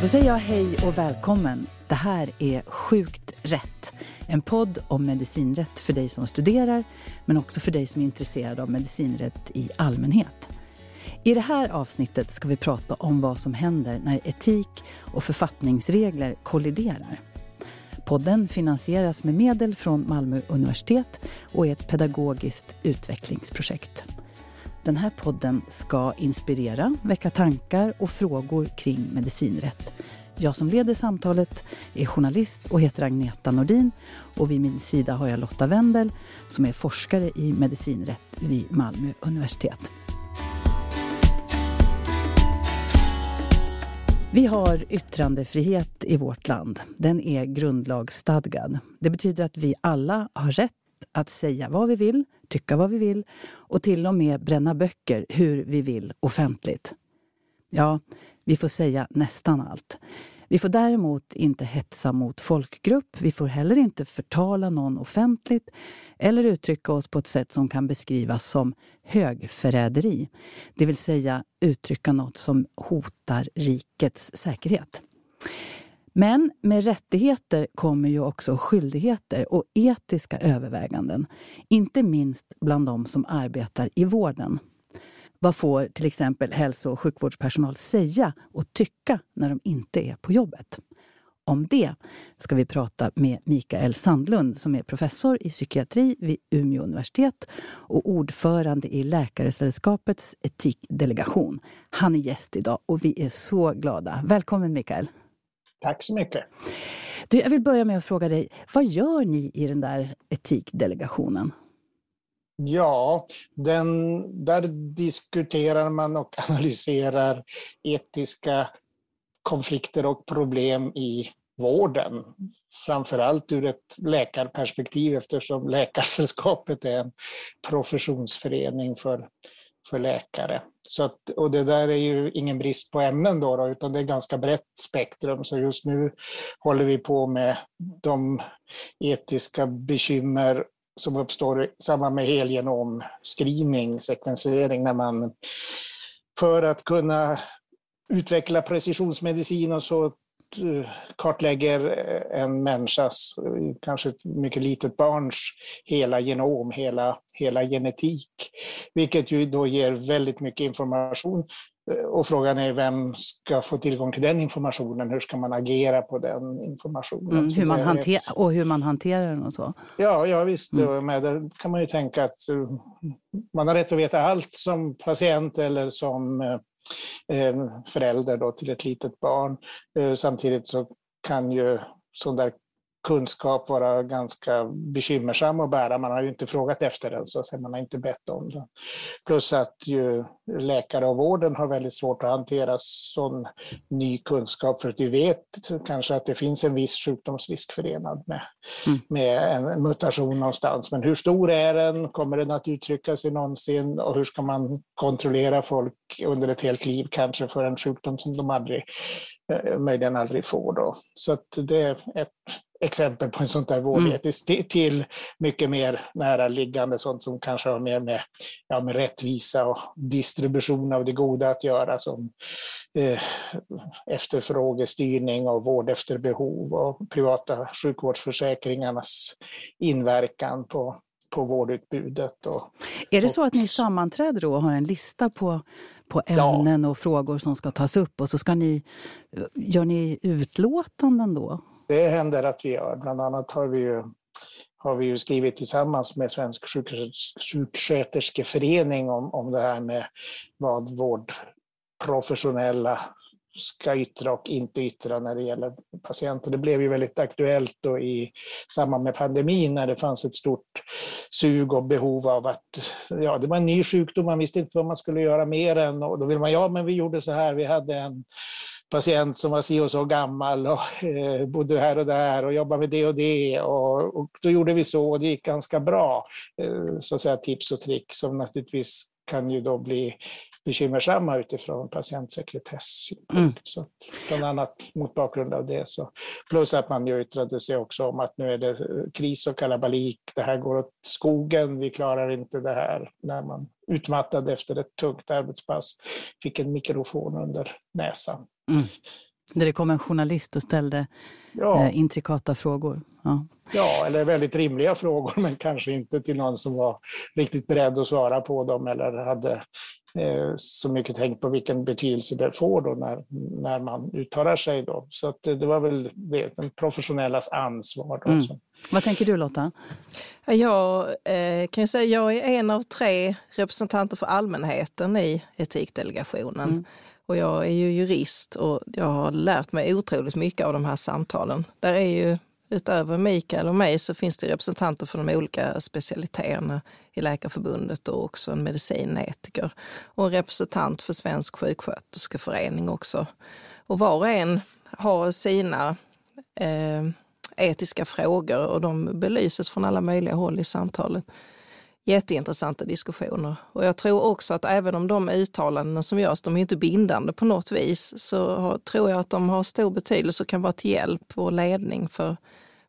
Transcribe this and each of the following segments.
Då säger jag hej och välkommen. Det här är Sjukt rätt. En podd om medicinrätt för dig som studerar men också för dig som är intresserad av medicinrätt i allmänhet. I det här avsnittet ska vi prata om vad som händer när etik och författningsregler kolliderar. Podden finansieras med medel från Malmö universitet och är ett pedagogiskt utvecklingsprojekt. Den här podden ska inspirera, väcka tankar och frågor kring medicinrätt. Jag som leder samtalet är journalist och heter Agneta Nordin och vid min sida har jag Lotta Wendel som är forskare i medicinrätt vid Malmö universitet. Vi har yttrandefrihet i vårt land. Den är grundlagsstadgad. Det betyder att vi alla har rätt att säga vad vi vill, tycka vad vi vill och till och med bränna böcker hur vi vill offentligt. Ja, vi får säga nästan allt. Vi får däremot inte hetsa mot folkgrupp, vi får heller inte förtala någon offentligt eller uttrycka oss på ett sätt som kan beskrivas som högförräderi, det vill säga uttrycka något som hotar rikets säkerhet. Men med rättigheter kommer ju också skyldigheter och etiska överväganden, inte minst bland de som arbetar i vården. Vad får till exempel hälso och sjukvårdspersonal säga och tycka när de inte är på jobbet? Om det ska vi prata med Mikael Sandlund som är professor i psykiatri vid Umeå universitet och ordförande i Läkaresällskapets etikdelegation. Han är gäst idag och vi är så glada. Välkommen Mikael! Tack så mycket! Du, jag vill börja med att fråga dig, vad gör ni i den där etikdelegationen? Ja, den, där diskuterar man och analyserar etiska konflikter och problem i vården. Framförallt ur ett läkarperspektiv eftersom Läkarsällskapet är en professionsförening för, för läkare. Så att, och det där är ju ingen brist på ämnen då, då, utan det är ganska brett spektrum. Så just nu håller vi på med de etiska bekymmer som uppstår i samband med helgenomscreening, sekvensering, när man för att kunna utveckla precisionsmedicin och så kartlägger en människas, kanske ett mycket litet barns, hela genom, hela, hela genetik. Vilket ju då ger väldigt mycket information och frågan är vem ska få tillgång till den informationen? Hur ska man agera på den informationen? Mm, hur man hanter och hur man hanterar den och så? Ja, ja visst. Mm. Med kan man ju tänka att man har rätt att veta allt som patient eller som Eh, förälder då till ett litet barn. Eh, samtidigt så kan ju sån där kunskap vara ganska bekymmersam att bära. Man har ju inte frågat efter den, så man har inte bett om den. Plus att ju läkare och vården har väldigt svårt att hantera sån ny kunskap, för att vi vet kanske att det finns en viss sjukdomsrisk förenad med, mm. med en mutation någonstans. Men hur stor är den? Kommer den att uttrycka sig någonsin? Och hur ska man kontrollera folk under ett helt liv kanske för en sjukdom som de aldrig eh, möjligen aldrig får. Då. Så att det är ett exempel på en sånt där vårdetiskt mm. till mycket mer näraliggande sånt som kanske har mer med, ja, med rättvisa och distribution av det goda att göra som eh, efterfrågestyrning och vård efter behov och privata sjukvårdsförsäkringarnas inverkan på, på vårdutbudet. Och, är det så att ni sammanträder då och har en lista på, på ämnen ja. och frågor som ska tas upp och så ska ni, gör ni utlåtanden då? Det händer att vi gör. Bland annat har vi ju, har vi ju skrivit tillsammans med Svensk sjuksköterskeförening om, om det här med vad vårdprofessionella ska yttra och inte yttra när det gäller patienter. Det blev ju väldigt aktuellt då i samband med pandemin när det fanns ett stort sug och behov av att, ja det var en ny sjukdom, man visste inte vad man skulle göra mer än, och då vill man, ja men vi gjorde så här, vi hade en patient som var si och så gammal och eh, bodde här och där och jobbade med det och det. Och, och då gjorde vi så och det gick ganska bra. Eh, så att säga tips och trick som naturligtvis kan ju då bli bekymmersamma utifrån patientsekretessynpunkt. Mm. Så bland annat mot bakgrund av det. Så. Plus att man ju yttrade sig också om att nu är det kris och kalabalik, det här går åt skogen, vi klarar inte det här. När man utmattad efter ett tungt arbetspass fick en mikrofon under näsan. Mm. Där det kom en journalist och ställde ja. eh, intrikata frågor. Ja. ja, eller väldigt rimliga frågor, men kanske inte till någon som var riktigt beredd att svara på dem eller hade Eh, så mycket tänkt på vilken betydelse det får då när, när man uttalar sig. Då. Så att det var väl det, den professionellas ansvar. Då, mm. Vad tänker du Lotta? Jag eh, kan ju säga jag är en av tre representanter för allmänheten i Etikdelegationen. Mm. Och jag är ju jurist och jag har lärt mig otroligt mycket av de här samtalen. Där är ju utöver Mikael och mig så finns det representanter för de olika specialiteterna i Läkarförbundet och också en medicinetiker och en representant för Svensk sjuksköterskeförening också. Och var och en har sina eh, etiska frågor och de belyses från alla möjliga håll i samtalet. Jätteintressanta diskussioner. Och jag tror också att även om de uttalanden som görs, de är inte bindande på något vis, så har, tror jag att de har stor betydelse och kan vara till hjälp och ledning för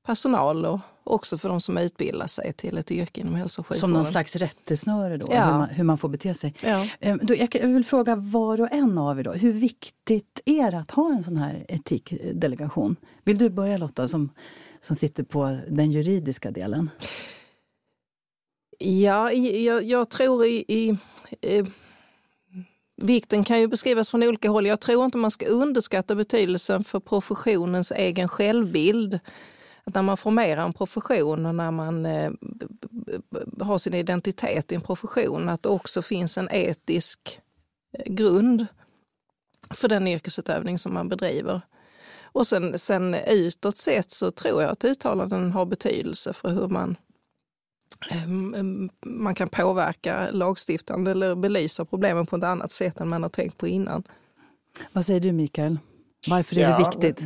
personal och också för de som utbildar sig till ett yrke inom hälso och sjukvården. Som någon slags rättesnöre då, ja. hur, man, hur, man, får bete sig. Ja. Ehm, då, jag, vill fråga var och en av er då, hur viktigt är det att ha en sån här etikdelegation? Vill du börja Lotta som, som sitter på den juridiska delen? Ja, jag, jag tror i, i, eh, Vikten kan ju beskrivas från olika håll. Jag tror inte man ska underskatta betydelsen för professionens egen självbild att när man formerar en profession och när man eh, har sin identitet i en profession, att det också finns en etisk eh, grund för den yrkesutövning som man bedriver. Och sen, sen utåt sett så tror jag att uttalanden har betydelse för hur man man kan påverka lagstiftande eller belysa problemen på ett annat sätt än man har tänkt på innan. Vad säger du Mikael? Varför är ja, det viktigt?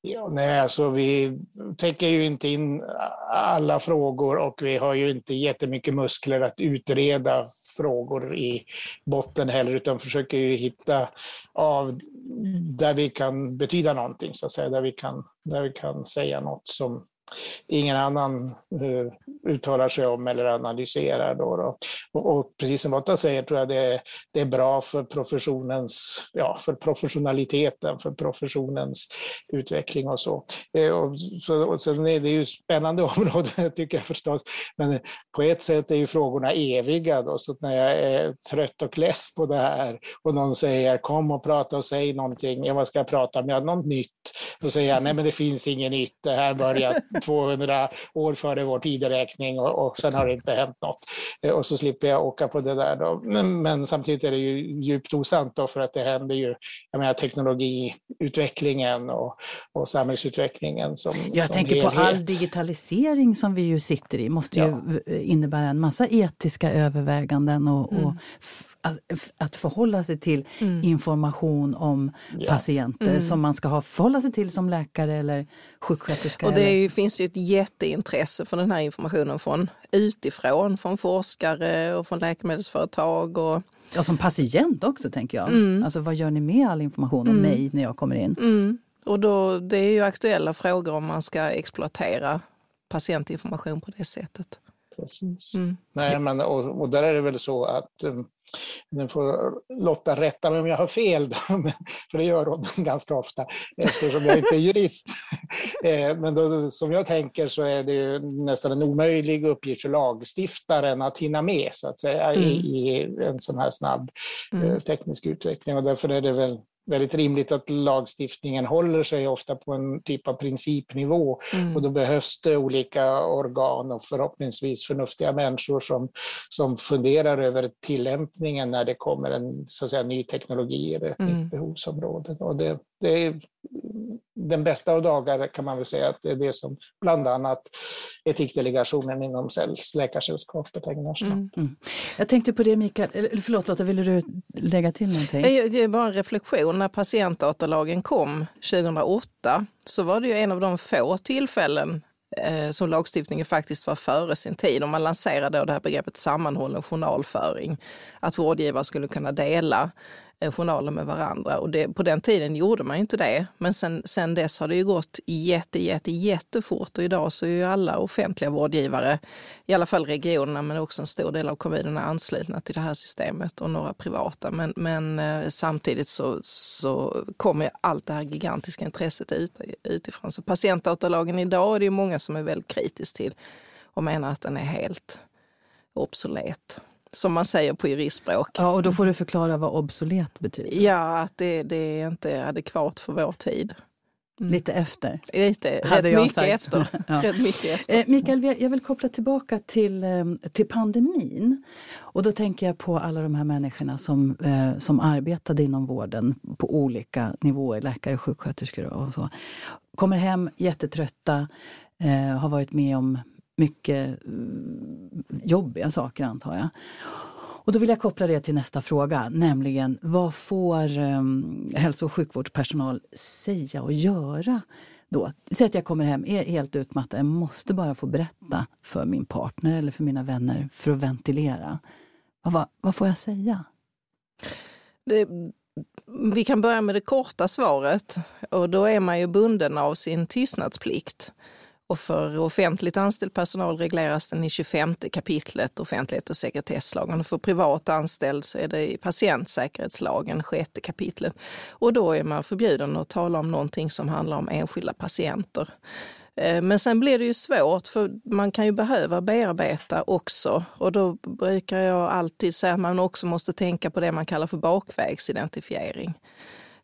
Ja, nej, alltså vi täcker ju inte in alla frågor och vi har ju inte jättemycket muskler att utreda frågor i botten heller, utan försöker ju hitta av där vi kan betyda någonting, så att säga, där vi kan, där vi kan säga något som ingen annan uh, uttalar sig om eller analyserar. Då, då. Och, och, precis som Lotta säger tror jag det, det är bra för professionens, ja, för professionaliteten, för professionens utveckling och så. Uh, och, så och sen är det ju spännande område tycker jag förstås, men på ett sätt är ju frågorna eviga då, så när jag är trött och less på det här och någon säger kom och prata och säg någonting, ja, vad ska jag prata om? Ja, något nytt. Då säger jag nej men det finns inget nytt, det här börjar 200 år före vår tideräkning och, och sen har det inte hänt något. Eh, och så slipper jag åka på det där. Då. Men, men samtidigt är det ju djupt osant då för att det händer ju, jag menar teknologiutvecklingen och, och samhällsutvecklingen som Jag som tänker helhet. på all digitalisering som vi ju sitter i måste ju ja. innebära en massa etiska överväganden och, mm. och att, förhålla sig till mm. information om yeah. patienter mm. som man ska ha förhålla sig till som läkare eller sjuksköterska. Och det är, finns ju ett jätteintresse för den här informationen från utifrån, från forskare och från läkemedelsföretag. Och... Ja, som patient också tänker jag. Mm. Alltså vad gör ni med all information om mm. mig när jag kommer in? Mm. Och då, det är ju aktuella frågor om man ska exploatera patientinformation på det sättet. Precis. Mm. Nej, men, och, och, där är det väl så att um, nu får Lotta rätta mig om jag har fel, då, för det gör hon ganska ofta eftersom jag inte är jurist. Eh, men då, som jag tänker så är det nästan en omöjlig uppgift för lagstiftaren att hinna med så att säga mm. i, en sån här snabb mm. Eh, teknisk utveckling och därför är det väl väldigt rimligt att lagstiftningen håller sig ofta på en typ av principnivå mm. och då behövs det olika organ och förhoppningsvis förnuftiga människor som, som funderar över tillämpningen när det kommer en så att säga, ny teknologi eller ett mm. nytt behovsområde. Och det, det är den bästa av dagar kan man väl säga att det är det som bland annat etikdelegationen inom Läkarsällskapet ägnar sig mm. mm. Jag tänkte på det Mikael, förlåt Lotta, ville du lägga till någonting? Det är bara en reflektion. När patientdatalagen kom 2008 så var det ju en av de få tillfällen eh, som lagstiftningen faktiskt var före sin tid. Och man lanserade då det här begreppet sammanhållen journalföring. Att vårdgivare skulle kunna dela Eh, journaler med varandra. Och det, på den tiden gjorde man ju inte det. Men sen, sen dess har det ju gått jätte, jätte, jättefort och idag så är ju alla offentliga vårdgivare, i alla fall regionerna men också en stor del av kommunerna anslutna till det här systemet och några privata. Men, men eh, samtidigt så, så kommer allt det här gigantiska intresset ut, utifrån. Så patientdatalagen idag är det ju många som är väldigt kritiska till och menar att den är helt obsolet som man säger på juristspråk. Ja, och då får du förklara vad obsolet betyder. Ja, att det, det är inte adekvat för vår tid. Mm. Lite efter. Lite, rätt mycket, efter. ja. rätt mycket efter. Eh, Mikael, jag vill koppla tillbaka till, eh, till pandemin. Och då tänker jag på alla de här människorna som, eh, som arbetade inom vården på olika nivåer, läkare, sjuksköterskor och så. Kommer hem jättetrötta, eh, har varit med om mycket eh, jobbiga saker antar jag. Och då vill jag koppla det till nästa fråga, nämligen vad får um, hälso och sjukvårdspersonal säga och göra då? Säg att jag kommer hem, är helt utmattad, jag måste bara få berätta för min partner eller för mina vänner för att ventilera. Vad, vad, vad får jag säga? Det, vi kan börja med det korta svaret och då är man ju bunden av sin tystnadsplikt. Och för offentligt anställd personal regleras den i 25 kapitlet offentlighet och sekretesslagen. Och för privat anställd så är det i patientsäkerhetslagen, 6 kapitlet. Och då är man förbjuden att tala om någonting som handlar om enskilda patienter. Eh, men sen blir det ju svårt för man kan ju behöva bearbeta också och då brukar jag alltid säga att man också måste tänka på det man kallar för bakvägsidentifiering.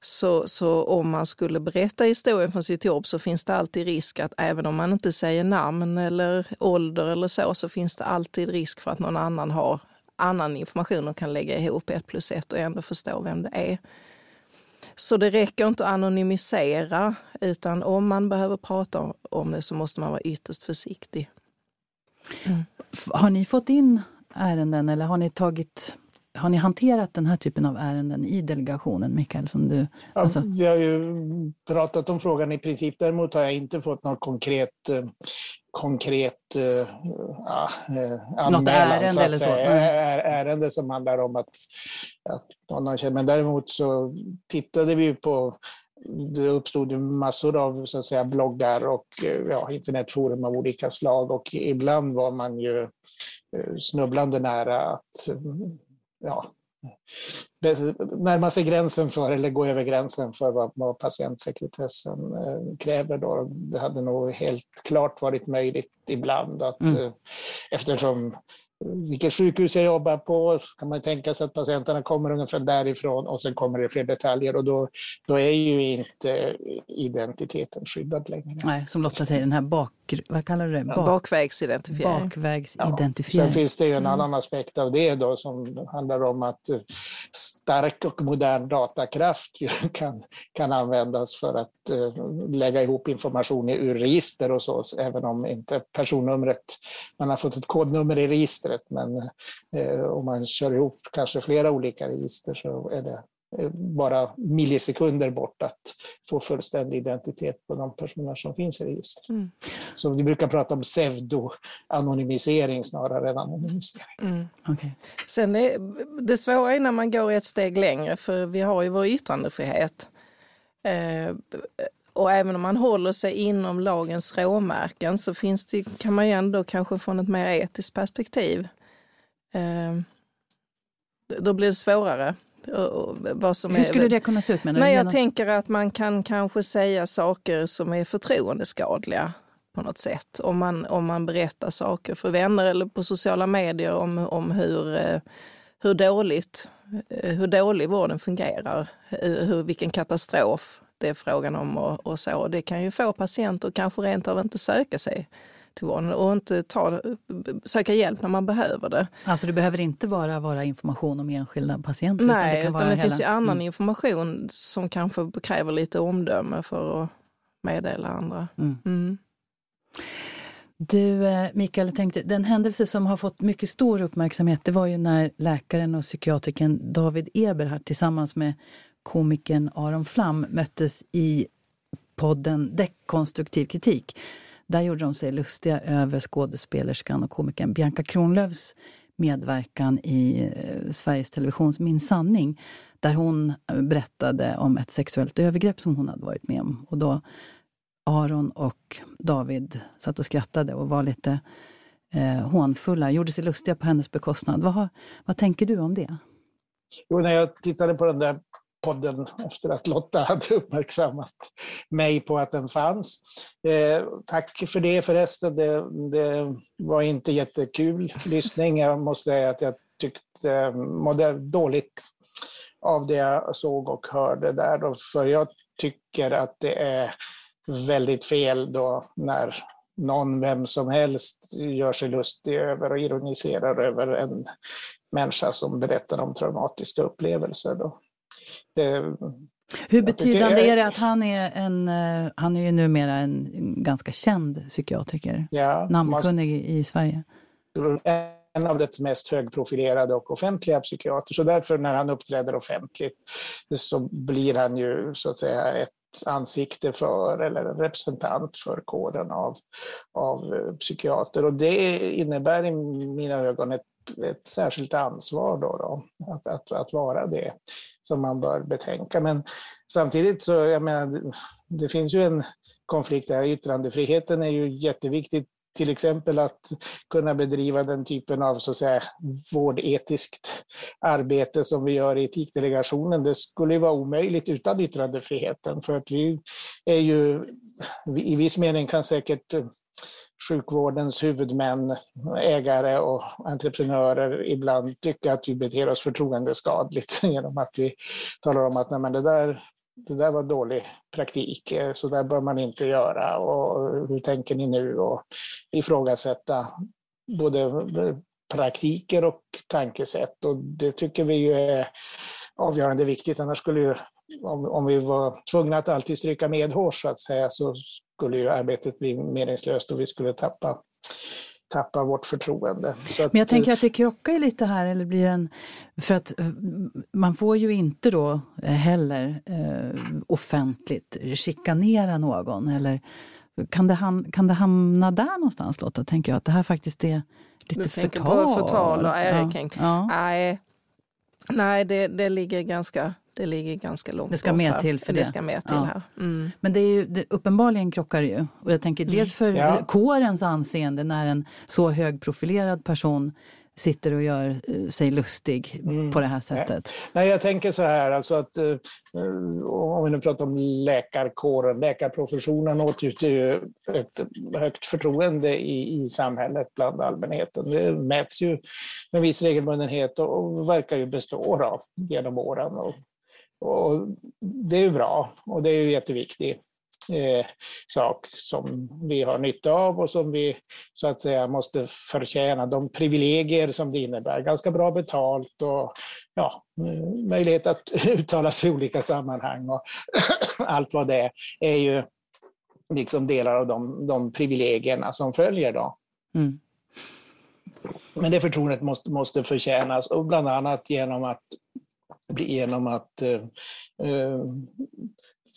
Så, så om man skulle berätta historien från sitt jobb så finns det alltid risk att även om man inte säger namn eller ålder eller så, så finns det alltid risk för att någon annan har annan information och kan lägga ihop ett plus ett och ändå förstå vem det är. Så det räcker inte att anonymisera, utan om man behöver prata om det så måste man vara ytterst försiktig. Mm. Har ni fått in ärenden eller har ni tagit har ni hanterat den här typen av ärenden i delegationen, Mikael? Som du, alltså... Vi har ju pratat om frågan i princip. Däremot har jag inte fått något konkret, eh, konkret äh, anmälan. Något ärende så eller så? Mm. Ärende som handlar om att, att någon har känt. Men däremot så tittade vi på det uppstod massor av så att säga, bloggar och ja, internetforum av olika slag och ibland var man ju snubblande nära att ja, närma sig gränsen för eller gå över gränsen för vad, vad patientsekretessen eh, kräver. Då. Det hade nog helt klart varit möjligt ibland att mm. eh, eftersom vilket sjukhus jag jobbar på, kan man tänka sig att patienterna kommer ungefär därifrån och sen kommer det fler detaljer och då, då är ju inte identiteten skyddad längre. Nej, som Lotta säger, den här bak, vad kallar du det? Bak, bakvägsidentifiering. bakvägsidentifiering. Ja. Sen finns det ju en mm. annan aspekt av det då som handlar om att stark och modern datakraft kan, kan användas för att uh, lägga ihop information ur register och så, även om inte personnumret, man har fått ett kodnummer i registret, men uh, om man kör ihop kanske flera olika register så är det Eh, bara millisekunder bort att få fullständig identitet på de personer som finns i registret. Mm. Så vi brukar prata om pseudo-anonymisering snarare än anonymisering. Mm. Okay. Sen är, det svåra är när man går ett steg längre, för vi har ju vår yttrandefrihet. Eh, och även om man håller sig inom lagens råmärken så finns det, kan man ju ändå kanske från ett mer etiskt perspektiv eh, då blir det svårare vad som Hur skulle är, det kunna se ut? Men jag tänker att man kan kanske säga saker som är förtroendeskadliga på något sätt. Om man, om man berättar saker för vänner eller på sociala medier om, om hur, eh, hur, dåligt, eh, hur dålig vården fungerar, hur, vilken katastrof det är frågan om och, och så. Det kan ju få patienter kanske rent av inte söka sig till vården och inte ta, söka hjälp när man behöver det. Alltså det behöver inte bara vara information om enskilda patienter? Nej, utan det, kan utan vara det hela... finns ju annan mm. information som kanske kräver lite omdöme för att meddela andra. Mm. Mm. Du, eh, Mikael, tänkte, den händelse som har fått mycket stor uppmärksamhet det var ju när läkaren och psykiatrikern David Eberhardt tillsammans med komikern Aron Flam möttes i podden Dekonstruktiv kritik där gjorde de sig lustiga över skådespelerskan och komikern Bianca Kronlöfs medverkan i eh, Sveriges Televisions Min sanning där hon eh, berättade om ett sexuellt övergrepp som hon hade varit med om. Och då Aron och David satt och skrattade och var lite eh, hånfulla, gjorde sig lustiga på hennes bekostnad. Vad, vad tänker du om det? Jo, när jag tittade på den där podden efter att Lotta hade uppmärksammat mig på att den fanns. Eh, tack för det förresten. Det, det var inte jättekul lyssning. Jag måste säga att jag tyckte, eh, mådde dåligt av det jag såg och hörde där. Då, för jag tycker att det är väldigt fel då när någon, vem som helst, gör sig lustig över och ironiserar över en människa som berättar om traumatiska upplevelser. Då. Det, Hur betydande är det att han är en, eh, han är ju numera en ganska känd psykiatriker, ja, namnkunnig man, i Sverige? En av dess mest högprofilerade och offentliga psykiater, så därför när han uppträder offentligt så blir han ju så att säga ett ansikte för eller en representant för kåren av, av eh, psykiater. Och det innebär i mina ögon ett, ett särskilt ansvar då, då att, att, att, vara det som man bör betänka. Men samtidigt så, jag menar, det finns ju en konflikt där. Yttrandefriheten är ju jätteviktigt till exempel att kunna bedriva den typen av så att säga, vårdetiskt arbete som vi gör i etikdelegationen. Det skulle ju vara omöjligt utan yttrandefriheten för att vi är ju i viss mening kan säkert sjukvårdens huvudmän, ägare och entreprenörer ibland tycka att vi beter oss förtroendeskadligt genom att vi talar om att Nej, men det där det där var dålig praktik, eh, så där bör man inte göra. Och hur tänker ni nu? Och ifrågasätta både eh, praktiker och tankesätt. Och det tycker vi ju är avgörande viktigt. Annars skulle ju, om, om vi var tvungna att alltid stryka medhårs så att säga, så skulle ju arbetet bli meningslöst och vi skulle tappa tappa vårt förtroende. Att, Men jag tänker att det krockar ju lite här, eller blir en, för att eh, man får ju inte då eh, heller eh, offentligt chikanera någon eller kan det, ham kan det hamna där någonstans Lotta, tänker jag, att det här faktiskt är lite du förtal? Du tänker på förtal och ärekränkning? Ja. Ja. Nej, nej det, det ligger ganska det ligger ganska långt Det ska med här. till för det. det ska med till ja. här. Mm. Men det är ju, det, uppenbarligen krockar det ju. Och jag tänker mm. dels för ja. kårens anseende när en så högprofilerad person sitter och gör eh, sig lustig mm. på det här sättet? Nej, jag tänker så här, alltså att eh, om vi nu pratar om läkarkåren, läkarprofessionen åtnjuter ju ett högt förtroende i, i samhället bland allmänheten. Det mäts ju med viss regelbundenhet och, och verkar ju bestå då, genom åren. Och och det är bra och det är ju jätteviktigt. Eh, sak som vi har nytta av och som vi så att säga måste förtjäna. De privilegier som det innebär, ganska bra betalt och ja, möjlighet att uttala sig i olika sammanhang och allt vad det är, är ju liksom delar av de, de privilegierna som följer då. Mm. Men det förtroendet måste, måste förtjänas och bland annat genom att genom att eh, eh,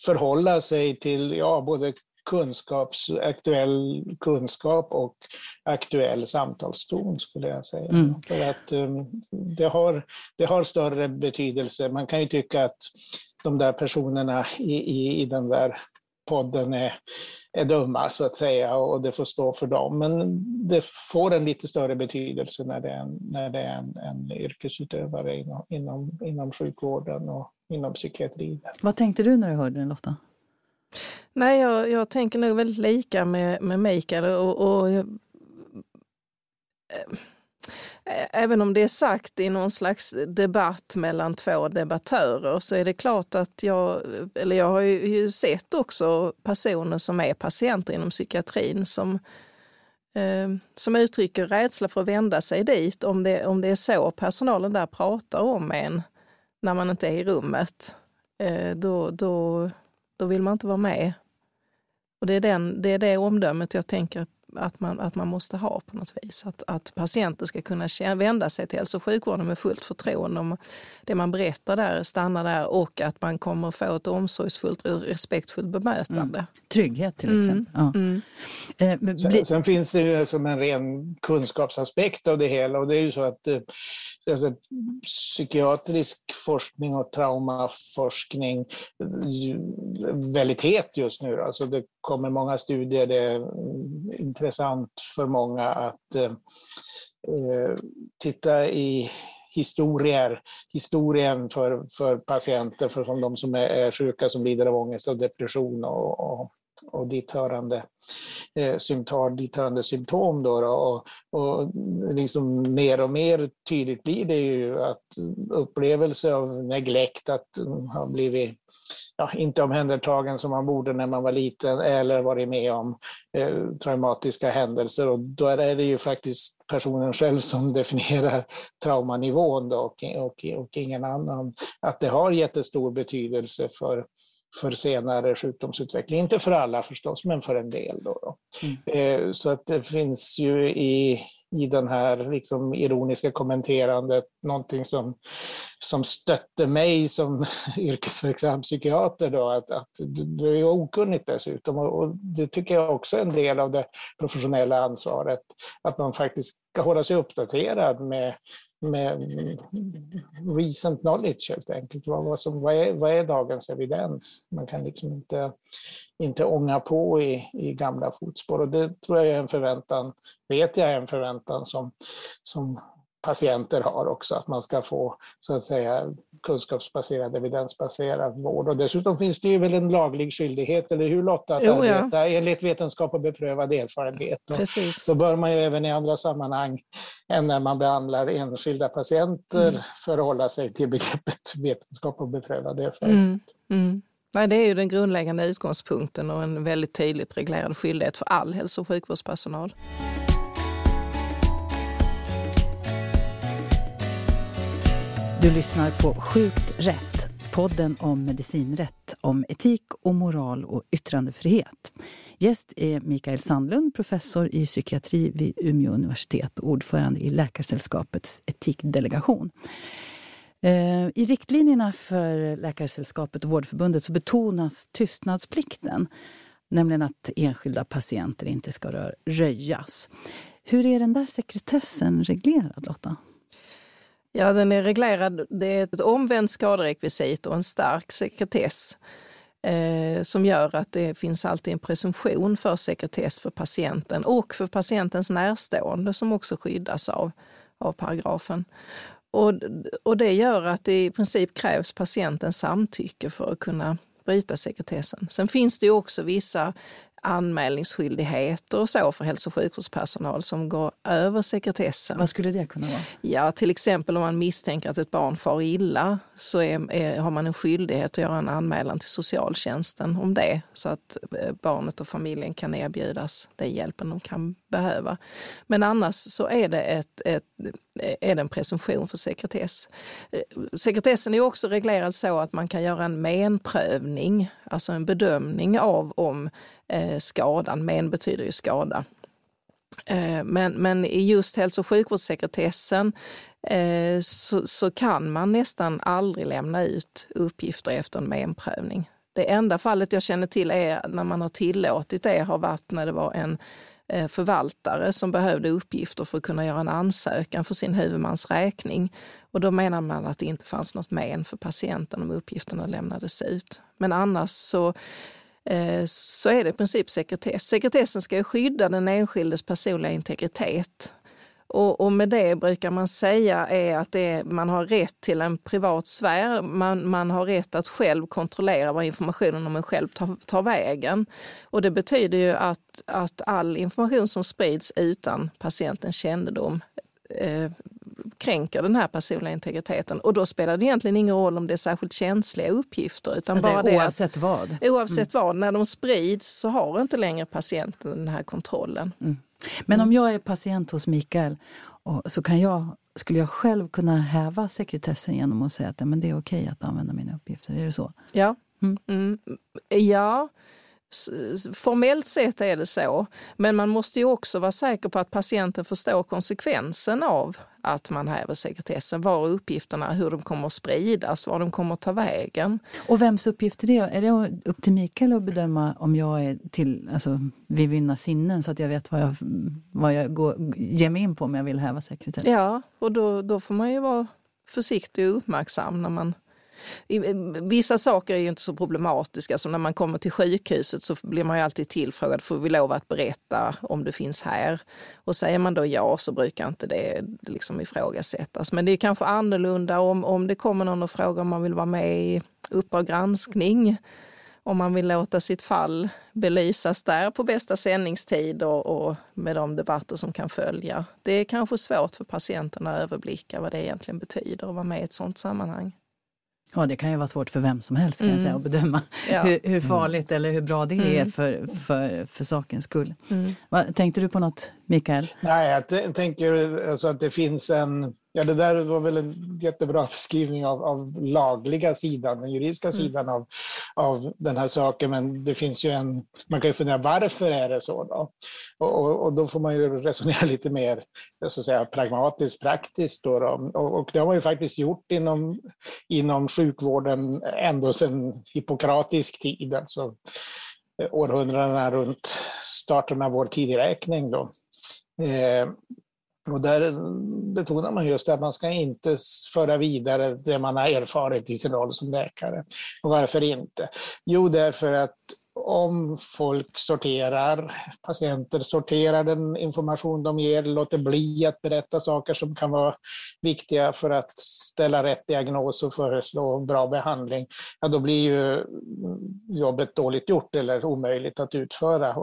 förhålla sig till ja, både kunskaps, aktuell kunskap och aktuell samtalston skulle jag säga. Mm. För att um, det, har, det har större betydelse. Man kan ju tycka att de där personerna i, i, i den där podden är, är dumma så att säga och det får stå för dem. Men det får en lite större betydelse när det är en, när det är en, en yrkesutövare inom, inom, inom sjukvården och inom psykiatrin. Vad tänkte du när du hörde den Lotta? Nej, jag, jag tänker nog väldigt lika med, med Mikael och, och jag, även om det är sagt i någon slags debatt mellan två debattörer så är det klart att jag, eller jag har ju sett också personer som är patienter inom psykiatrin som, eh, som uttrycker rädsla för att vända sig dit om det, om det är så personalen där pratar om en när man inte är i rummet. Eh, då, då, då vill man inte vara med. Och det är, den, det är det omdömet jag tänker att man, att man måste ha på något vis. Att, att patienter ska kunna vända sig till hälso och sjukvården med fullt förtroende om det man berättar där stannar där och att man kommer få ett omsorgsfullt och respektfullt bemötande. Mm. Trygghet till mm. exempel. Ja. Mm. Eh, sen, sen, finns det ju som en ren kunskapsaspekt av det hela och det är ju så att eh, alltså, psykiatrisk forskning och traumaforskning väldigt het just nu. Alltså det kommer många studier, det är intressant för många att eh, eh, titta i historier, historien för, för patienter, för som de som är, är sjuka, som lider av ångest och depression och, och, och dithörande eh, symptom, dithörande symptom. Då, då och, och liksom mer och mer tydligt blir det ju att upplevelse av neglekt, att mm, ha blivit ja, inte omhändertagen som man borde när man var liten eller varit med om eh, traumatiska händelser. Och då är det ju faktiskt personen själv som definierar traumanivån då, och, och, och ingen annan. Att det har jättestor betydelse för för senare sjukdomsutveckling. Inte för alla förstås, men för en del. Då, då. Mm. Eh, så att det finns ju i, i den här liksom ironiska kommenterandet någonting som, som stötte mig som yrkesverksam psykiater. Då, att, att det är okunnigt dessutom och det tycker jag också är en del av det professionella ansvaret. Att man faktiskt ska hålla sig uppdaterad med med recent knowledge helt enkelt. Vad, som, vad, är, vad är dagens evidens? Man kan liksom inte, inte ånga på i, i gamla fotspår och det tror jag är en förväntan, vet jag är en förväntan som, som patienter har också, att man ska få så att säga kunskapsbaserad, evidensbaserad vård. Och dessutom finns det ju väl en laglig skyldighet, eller hur Lotta, att jo, arbeta ja. enligt vetenskap och beprövad erfarenhet. Precis. Då bör man ju även i andra sammanhang än när man behandlar enskilda patienter mm. förhålla sig till begreppet vetenskap och beprövad erfarenhet. Mm. Mm. Nej, det är ju den grundläggande utgångspunkten och en väldigt tydligt reglerad skyldighet för all hälso och sjukvårdspersonal. Du lyssnar på Sjukt rätt, podden om medicinrätt, om etik och moral och yttrandefrihet. Gäst är Mikael Sandlund, professor i psykiatri vid Umeå universitet och ordförande i Läkarsällskapets etikdelegation. Eh, I riktlinjerna för Läkarsällskapet och Vårdförbundet så betonas tystnadsplikten, nämligen att enskilda patienter inte ska röjas. Hur är den där sekretessen reglerad, Lotta? Ja, den är reglerad. Det är ett omvänt skaderekvisit och en stark sekretess eh, som gör att det finns alltid en presumtion för sekretess för patienten och för patientens närstående som också skyddas av, av paragrafen. Och, och det gör att det i princip krävs patientens samtycke för att kunna bryta sekretessen. Sen finns det ju också vissa anmälningsskyldigheter och så för hälso och sjukvårdspersonal som går över sekretessen. Vad skulle det kunna vara? Ja, till exempel om man misstänker att ett barn far illa så är, är, har man en skyldighet att göra en anmälan till socialtjänsten om det så att eh, barnet och familjen kan erbjudas den hjälpen de kan behöva. Men annars så är det, ett, ett, är det en presumtion för sekretess. Eh, sekretessen är också reglerad så att man kan göra en menprövning, alltså en bedömning av om eh, skadan, men betyder ju skada. Eh, men, men i just hälso och sjukvårdssekretessen eh, så, så, kan man nästan aldrig lämna ut uppgifter efter en menprövning. Det enda fallet jag känner till är när man har tillåtit det har varit när det var en eh, förvaltare som behövde uppgifter för att kunna göra en ansökan för sin huvudmans räkning. Och då menar man att det inte fanns något men för patienten om uppgifterna lämnades ut. Men annars så Eh, så är det i princip sekretess. Sekretessen ska ju skydda den enskildes personliga integritet. Och, och med det brukar man säga är att är, man har rätt till en privat sfär. Man, man har rätt att själv kontrollera vad informationen om en själv tar, tar vägen. Och det betyder ju att, att all information som sprids utan patientens kännedom eh, kränker den här personliga integriteten. Och då spelar det egentligen ingen roll om det är särskilt känsliga uppgifter. Utan alltså, bara oavsett det, vad? Oavsett mm. vad. När de sprids så har inte längre patienten den här kontrollen. Mm. Men om jag är patient hos Mikael så kan jag, skulle jag själv kunna häva sekretessen genom att säga att men det är okej att använda mina uppgifter? Är det så? Ja. Mm. mm. Ja. Formellt sett är det så, men man måste ju också vara säker på att patienten förstår konsekvensen av att man häver sekretessen, var uppgifterna, hur de kommer att spridas, var de kommer att ta vägen. Och vems uppgift är det? Är det upp till Mikael att bedöma om jag är till, alltså, vid mina sinnen så att jag vet vad jag, vad jag går, ger mig in på om jag vill häva sekretess? Ja, och då, då får man ju vara försiktig och uppmärksam när man Eh, vissa saker är ju inte så problematiska, som när man kommer till sjukhuset så blir man ju alltid tillfrågad, får vi lov att berätta om det finns här? Och säger man då ja så brukar inte det liksom ifrågasättas. Men det är kanske annorlunda om, om det kommer någon och frågar om man vill vara med i Uppdrag granskning, om man vill låta sitt fall belysas där på bästa sändningstid och, och, med de debatter som kan följa. Det är kanske svårt för patienterna att överblicka vad det egentligen betyder att vara med i ett sådant sammanhang. Ja, det kan ju vara svårt för vem som helst kan mm. jag säga, att bedöma ja. hur, hur, farligt mm. eller hur bra det mm. är för, för, för sakens skull. Mm. Vad, tänkte du på något, Mikael? Nej, jag tänker alltså att det finns en... Ja, det där var väl en jättebra beskrivning av, av lagliga sidan, den juridiska mm. sidan av, av den här saken. Men det finns ju en... Man kan ju fundera, varför är det så? Då? Och, och, och då får man ju resonera lite mer så att säga, pragmatiskt, praktiskt. Då, då. Och, och det har man ju faktiskt gjort inom, inom sjukvården ändå sedan hippokratisk tid, alltså eh, århundradena runt starten av vår tideräkning. Då. Eh, och där betonar man just att man ska inte föra vidare det man har erfarit i sin roll som läkare. Och varför inte? Jo, därför att om folk sorterar, patienter sorterar den information de ger, låter bli att berätta saker som kan vara viktiga för att ställa rätt diagnos och föreslå bra behandling, ja då blir ju jobbet dåligt gjort eller omöjligt att utföra.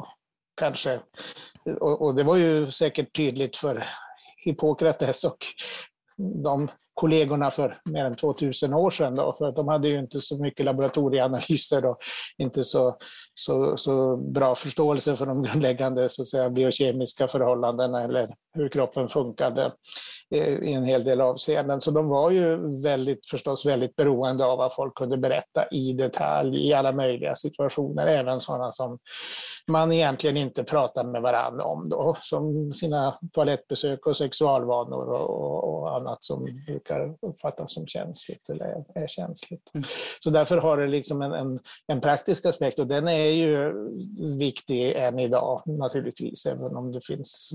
Kanske. Och, och det var ju säkert tydligt för Hippokrates och de kollegorna för mer än 2000 år sedan. Då, för de hade ju inte så mycket laboratorieanalyser och inte så, så, så bra förståelse för de grundläggande så att säga, biokemiska förhållandena eller hur kroppen funkade eh, i en hel del avseenden. Så de var ju väldigt, förstås väldigt beroende av vad folk kunde berätta i detalj i alla möjliga situationer, även sådana som man egentligen inte pratar med varandra om, då, som sina toalettbesök och sexualvanor och, och annat som brukar uppfattas som känsligt eller är känsligt. Mm. Så därför har det liksom en, en, en, praktisk aspekt och den är ju viktig än idag naturligtvis, även om det finns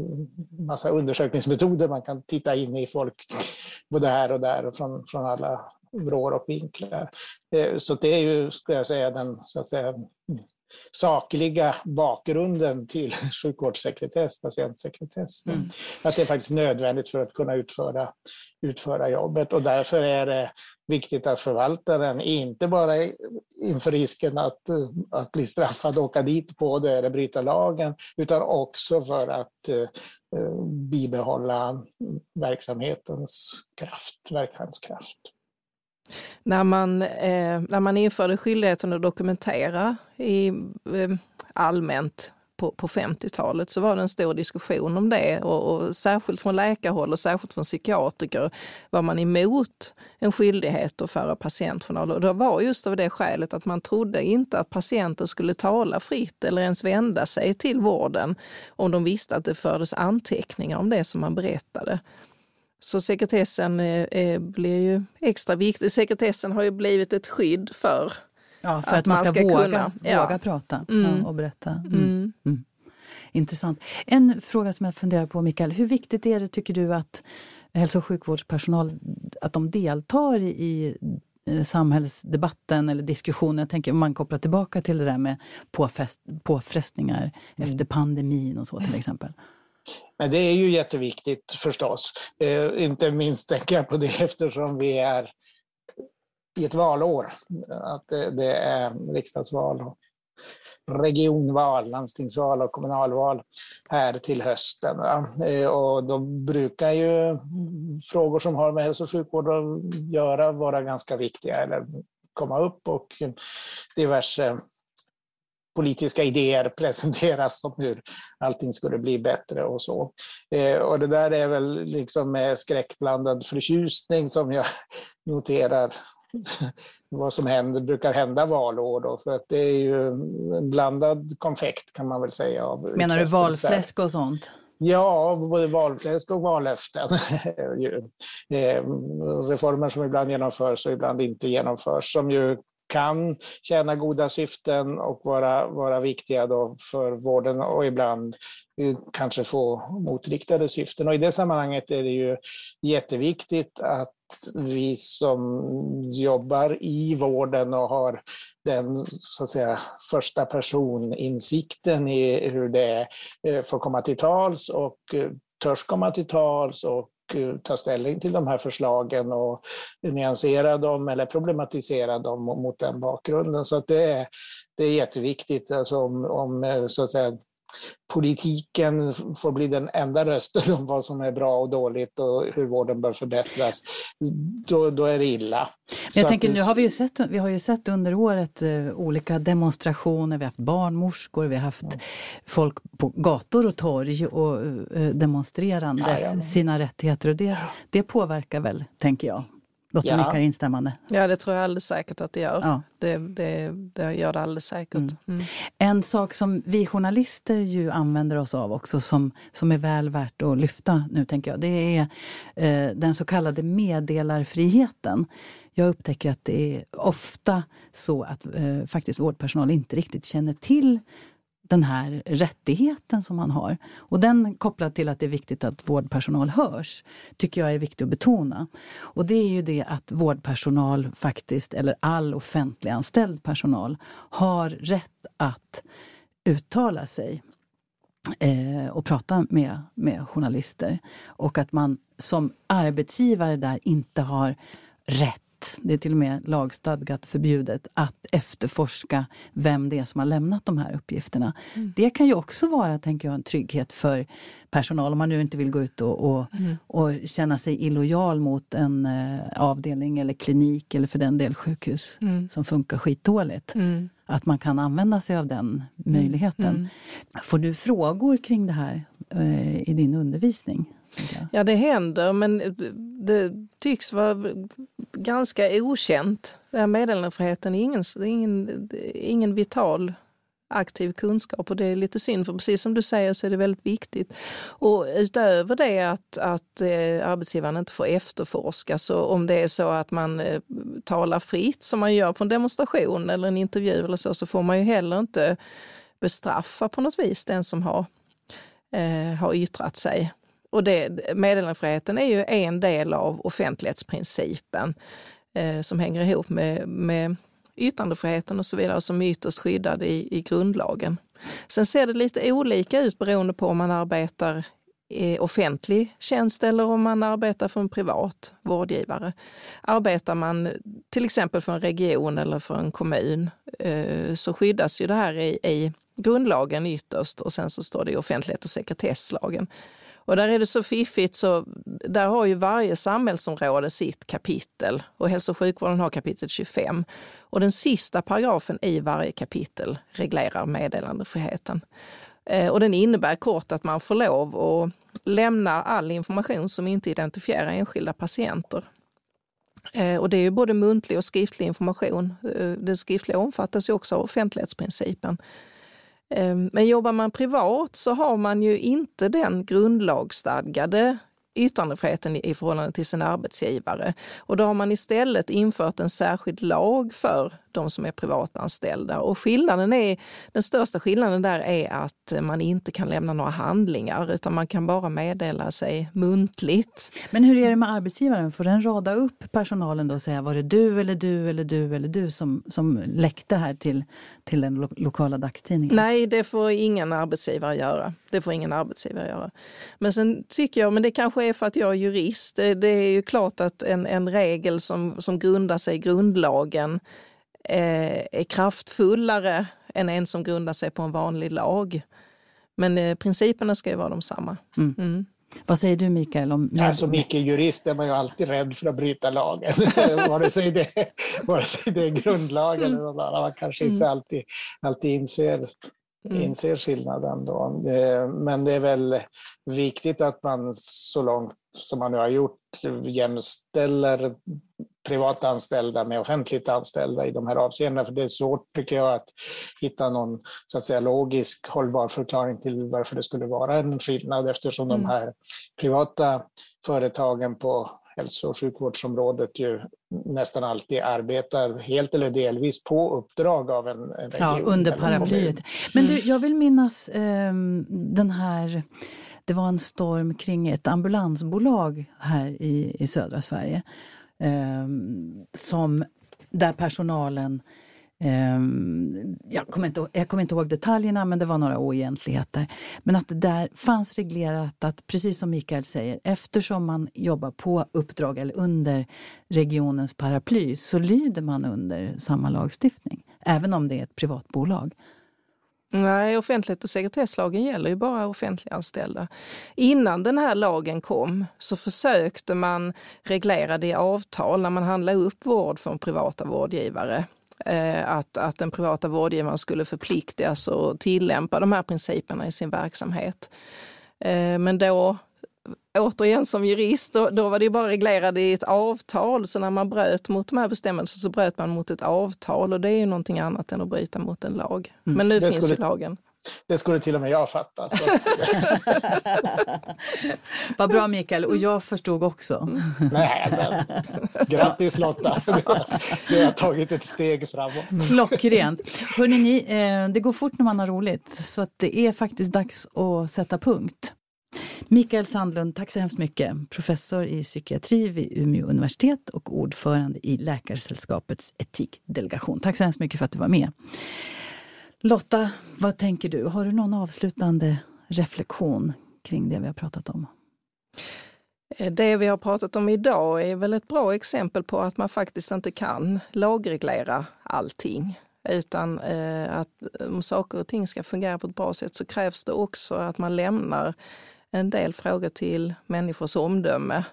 massa undersökningsmetoder man kan titta in i folk både här och där och från, från alla vrår och vinklar. Eh, så det är ju, skulle jag säga, den så att säga, sakliga bakgrunden till sjukvårdssekretess, patientsekretess. Mm. Att det är faktiskt nödvändigt för att kunna utföra, utföra jobbet och därför är det viktigt att förvaltaren inte bara inför risken att, att bli straffad och åka dit på det eller bryta lagen, utan också för att eh, bibehålla verksamhetens kraft, verkanskraft. När man, eh, när man införde skyldigheten att dokumentera i, eh, allmänt på, på 50-talet så var det en stor diskussion om det och, och, särskilt från läkarhåll och särskilt från psykiatriker var man emot en skyldighet att föra patientjournaler. Och det var just av det skälet att man trodde inte att patienter skulle tala fritt eller ens vända sig till vården om de visste att det fördes anteckningar om det som man berättade. Så sekretessen eh, eh, blir ju extra viktig. Sekretessen har ju blivit ett skydd för, ja, för att, att man ska, ska våga, kunna, ja. våga prata mm. och berätta. Mm. Mm. mm. Intressant. En fråga som jag funderar på, Mikael. Hur viktigt är det, tycker du, att hälso och sjukvårdspersonal att de deltar i eh, samhällsdebatten eller diskussionen. Jag tänker om man kopplar tillbaka till det där med påfrest, påfrestningar mm. efter pandemin och så till exempel. Men det är ju jätteviktigt förstås. Eh, inte minst tänker jag på det eftersom vi är i ett valår. Att det, det är riksdagsval, och regionval, landstingsval och kommunalval här till hösten. Eh, och då brukar ju frågor som har med hälso och sjukvård att göra vara ganska viktiga eller komma upp och diverse politiska idéer presenteras om hur allting skulle bli bättre och så. Eh, och det där är väl liksom med skräckblandad förtjusning som jag noterar vad som händer, brukar hända valår. Då, för att det är ju en blandad konfekt kan man väl säga. Av Menar du valfläsk och sånt? Ja, både valfläsk och vallöften. Eh, reformer som ibland genomförs och ibland inte genomförs, som ju kan tjäna goda syften och vara, vara viktiga då för vården och ibland kanske få motriktade syften. Och I det sammanhanget är det ju jätteviktigt att vi som jobbar i vården och har den så att säga, första personinsikten i hur det är får komma till tals och eh, törs komma till tals och ta ställning till de här förslagen och nyansera dem eller problematisera dem mot den bakgrunden. Så att det, är, det är jätteviktigt alltså om, om eh, så att säga, politiken får bli den enda rösten om vad som är bra och dåligt och hur vården bör förbättras, då, då är det illa. Men jag tänker, att, nu har vi, ju sett, vi har ju sett under året uh, olika demonstrationer, vi har haft barnmorskor, vi har haft ja. folk på gator och torg och uh, demonstrerandes ja, ja. sina rättigheter och det, det påverkar väl, tänker jag. Lotta ja. nickar instämmande. Ja, det tror jag alldeles säkert att det gör. Ja. Det, det, det gör det alldeles säkert. Mm. Mm. En sak som vi journalister ju använder oss av också som, som är väl värt att lyfta nu, tänker jag, det är eh, den så kallade meddelarfriheten. Jag upptäcker att det är ofta så att eh, faktiskt vårdpersonal inte riktigt känner till den här rättigheten som man har. Och den kopplad till att det är viktigt att vårdpersonal hörs, tycker jag är viktigt att betona. Och det är ju det att vårdpersonal faktiskt, eller all offentliganställd personal, har rätt att uttala sig eh, och prata med, med journalister. Och att man som arbetsgivare där inte har rätt det är till och med lagstadgat förbjudet, att efterforska vem det är som har lämnat de här uppgifterna. Mm. Det kan ju också vara tänker jag, en trygghet för personal om man nu inte vill gå ut och, och, mm. och känna sig illojal mot en eh, avdelning eller klinik eller för den del sjukhus mm. som funkar skitdåligt. Mm. Att man kan använda sig av den möjligheten. Mm. Får du frågor kring det här eh, i din undervisning? Ja, det händer, men det tycks vara ganska okänt. meddelarfriheten är ingen, ingen, ingen vital aktiv kunskap och det är lite synd för precis som du säger så är det väldigt viktigt. Och utöver det att, att eh, arbetsgivaren inte får efterforska så om det är så att man eh, talar fritt som man gör på en demonstration eller en intervju eller så så får man ju heller inte bestraffa på något vis den som har, eh, har yttrat sig. Och det, meddelarfriheten är ju en del av offentlighetsprincipen eh, som hänger ihop med, med yttrandefriheten och så vidare som är ytterst skyddad i, i grundlagen. Sen ser det lite olika ut beroende på om man arbetar i offentlig tjänst eller om man arbetar för en privat vårdgivare. Arbetar man till exempel för en region eller för en kommun eh, så skyddas ju det här i, i grundlagen ytterst och sen så står det i offentlighet och sekretesslagen. Och där är det så fiffigt så där har ju varje samhällsområde sitt kapitel och hälso och sjukvården har kapitel 25. Och den sista paragrafen i varje kapitel reglerar meddelandefriheten. Eh, och den innebär kort att man får lov att lämna all information som inte identifierar enskilda patienter. Eh, och det är ju både muntlig och skriftlig information. Eh, det skriftliga omfattas ju också av offentlighetsprincipen. Ehm, men jobbar man privat så har man ju inte den grundlagsstadgade yttrandefriheten i förhållande till sin arbetsgivare. Och då har man istället infört en särskild lag för de som är privatanställda. Och skillnaden är, den största skillnaden där är att man inte kan lämna några handlingar utan man kan bara meddela sig muntligt. Men hur är det med arbetsgivaren? Får den rada upp personalen då och säga var det du eller du eller du eller du som, som läckte här till, till den lo lokala dagstidningen? Nej, det får ingen arbetsgivare göra. Det får ingen arbetsgivare göra. Men sen tycker jag, men det kanske är för att jag är jurist, det, det är ju klart att en, en regel som, som grundar sig i grundlagen är kraftfullare än en som grundar sig på en vanlig lag. Men eh, principerna ska ju vara de samma. Mm. Mm. Vad säger du Mikael? Om med... Alltså mycket jurist är man ju alltid rädd för att bryta lagen. vare, sig det, vare sig det är grundlagen mm. eller något Man kanske inte mm. alltid, alltid inser, mm. inser skillnaden. Då. Men det är väl viktigt att man så långt som man nu har gjort jämställer privat anställda med offentligt anställda i de här avseendena. För det är svårt, tycker jag, att hitta någon så att säga, logisk hållbar förklaring till varför det skulle vara en skillnad eftersom mm. de här privata företagen på hälso och sjukvårdsområdet ju nästan alltid arbetar helt eller delvis på uppdrag av en, en region. Ja, under paraplyet. Men du, jag vill minnas eh, den här det var en storm kring ett ambulansbolag här i, i södra Sverige. Eh, som, där personalen ehm, jag kommer, inte, jag kommer inte ihåg detaljerna, men det var några oegentligheter. Men att det där fanns reglerat att, precis som Mikael säger, eftersom man jobbar på uppdrag eller under regionens paraply så lyder man under samma lagstiftning, även om det är ett privat bolag. Nej, offentlighet och sekretesslagen gäller ju bara offentliganställda. Innan den här lagen kom så försökte man reglera det i avtal när man handlade upp vård från privata vårdgivare. Eh, att, att den privata vårdgivaren skulle förpliktigas att tillämpa de här principerna i sin verksamhet. Eh, men då, återigen som jurist, då, då var det bara reglerat i ett avtal. Så när man bröt mot de här bestämmelserna så bröt man mot ett avtal och det är ju någonting annat än att bryta mot en lag. Mm. Men nu det finns skulle... ju lagen. Det skulle till och med jag fatta. Vad bra Mikael, och jag förstod också. Nej, men, grattis Lotta! Du har tagit ett steg framåt. Klockrent! Hörrni, ni, eh, det går fort när man har roligt så att det är faktiskt dags att sätta punkt. Mikael Sandlund, tack så hemskt mycket. Professor i psykiatri vid Umeå universitet och ordförande i Läkarsällskapets etikdelegation. Tack så hemskt mycket för att du var med. Lotta, vad tänker du? Har du någon avslutande reflektion kring det vi har pratat om? Det vi har pratat om idag är väl ett bra exempel på att man faktiskt inte kan lagreglera allting. Utan eh, att om saker och ting ska fungera på ett bra sätt så krävs det också att man lämnar en del frågor till människors omdöme.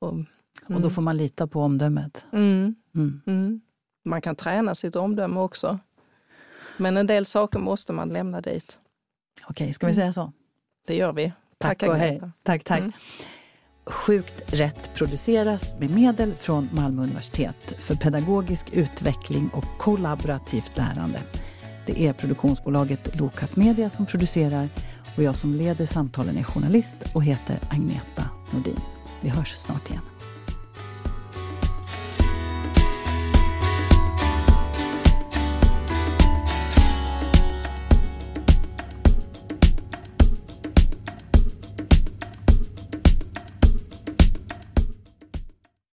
Och, mm. och då får man lita på omdömet? Mm. Mm. mm. Man kan träna sitt omdöme också. Men en del saker måste man lämna dit. Okej, ska vi säga så? Det gör vi. Tack, tack och hej. Tack, tack. Mm. Sjukt rätt produceras med medel från Malmö universitet för pedagogisk utveckling och kollaborativt lärande. Det är produktionsbolaget Lokat Media som producerar och jag som leder samtalen är journalist och heter Agneta Nordin. Vi hörs snart igen.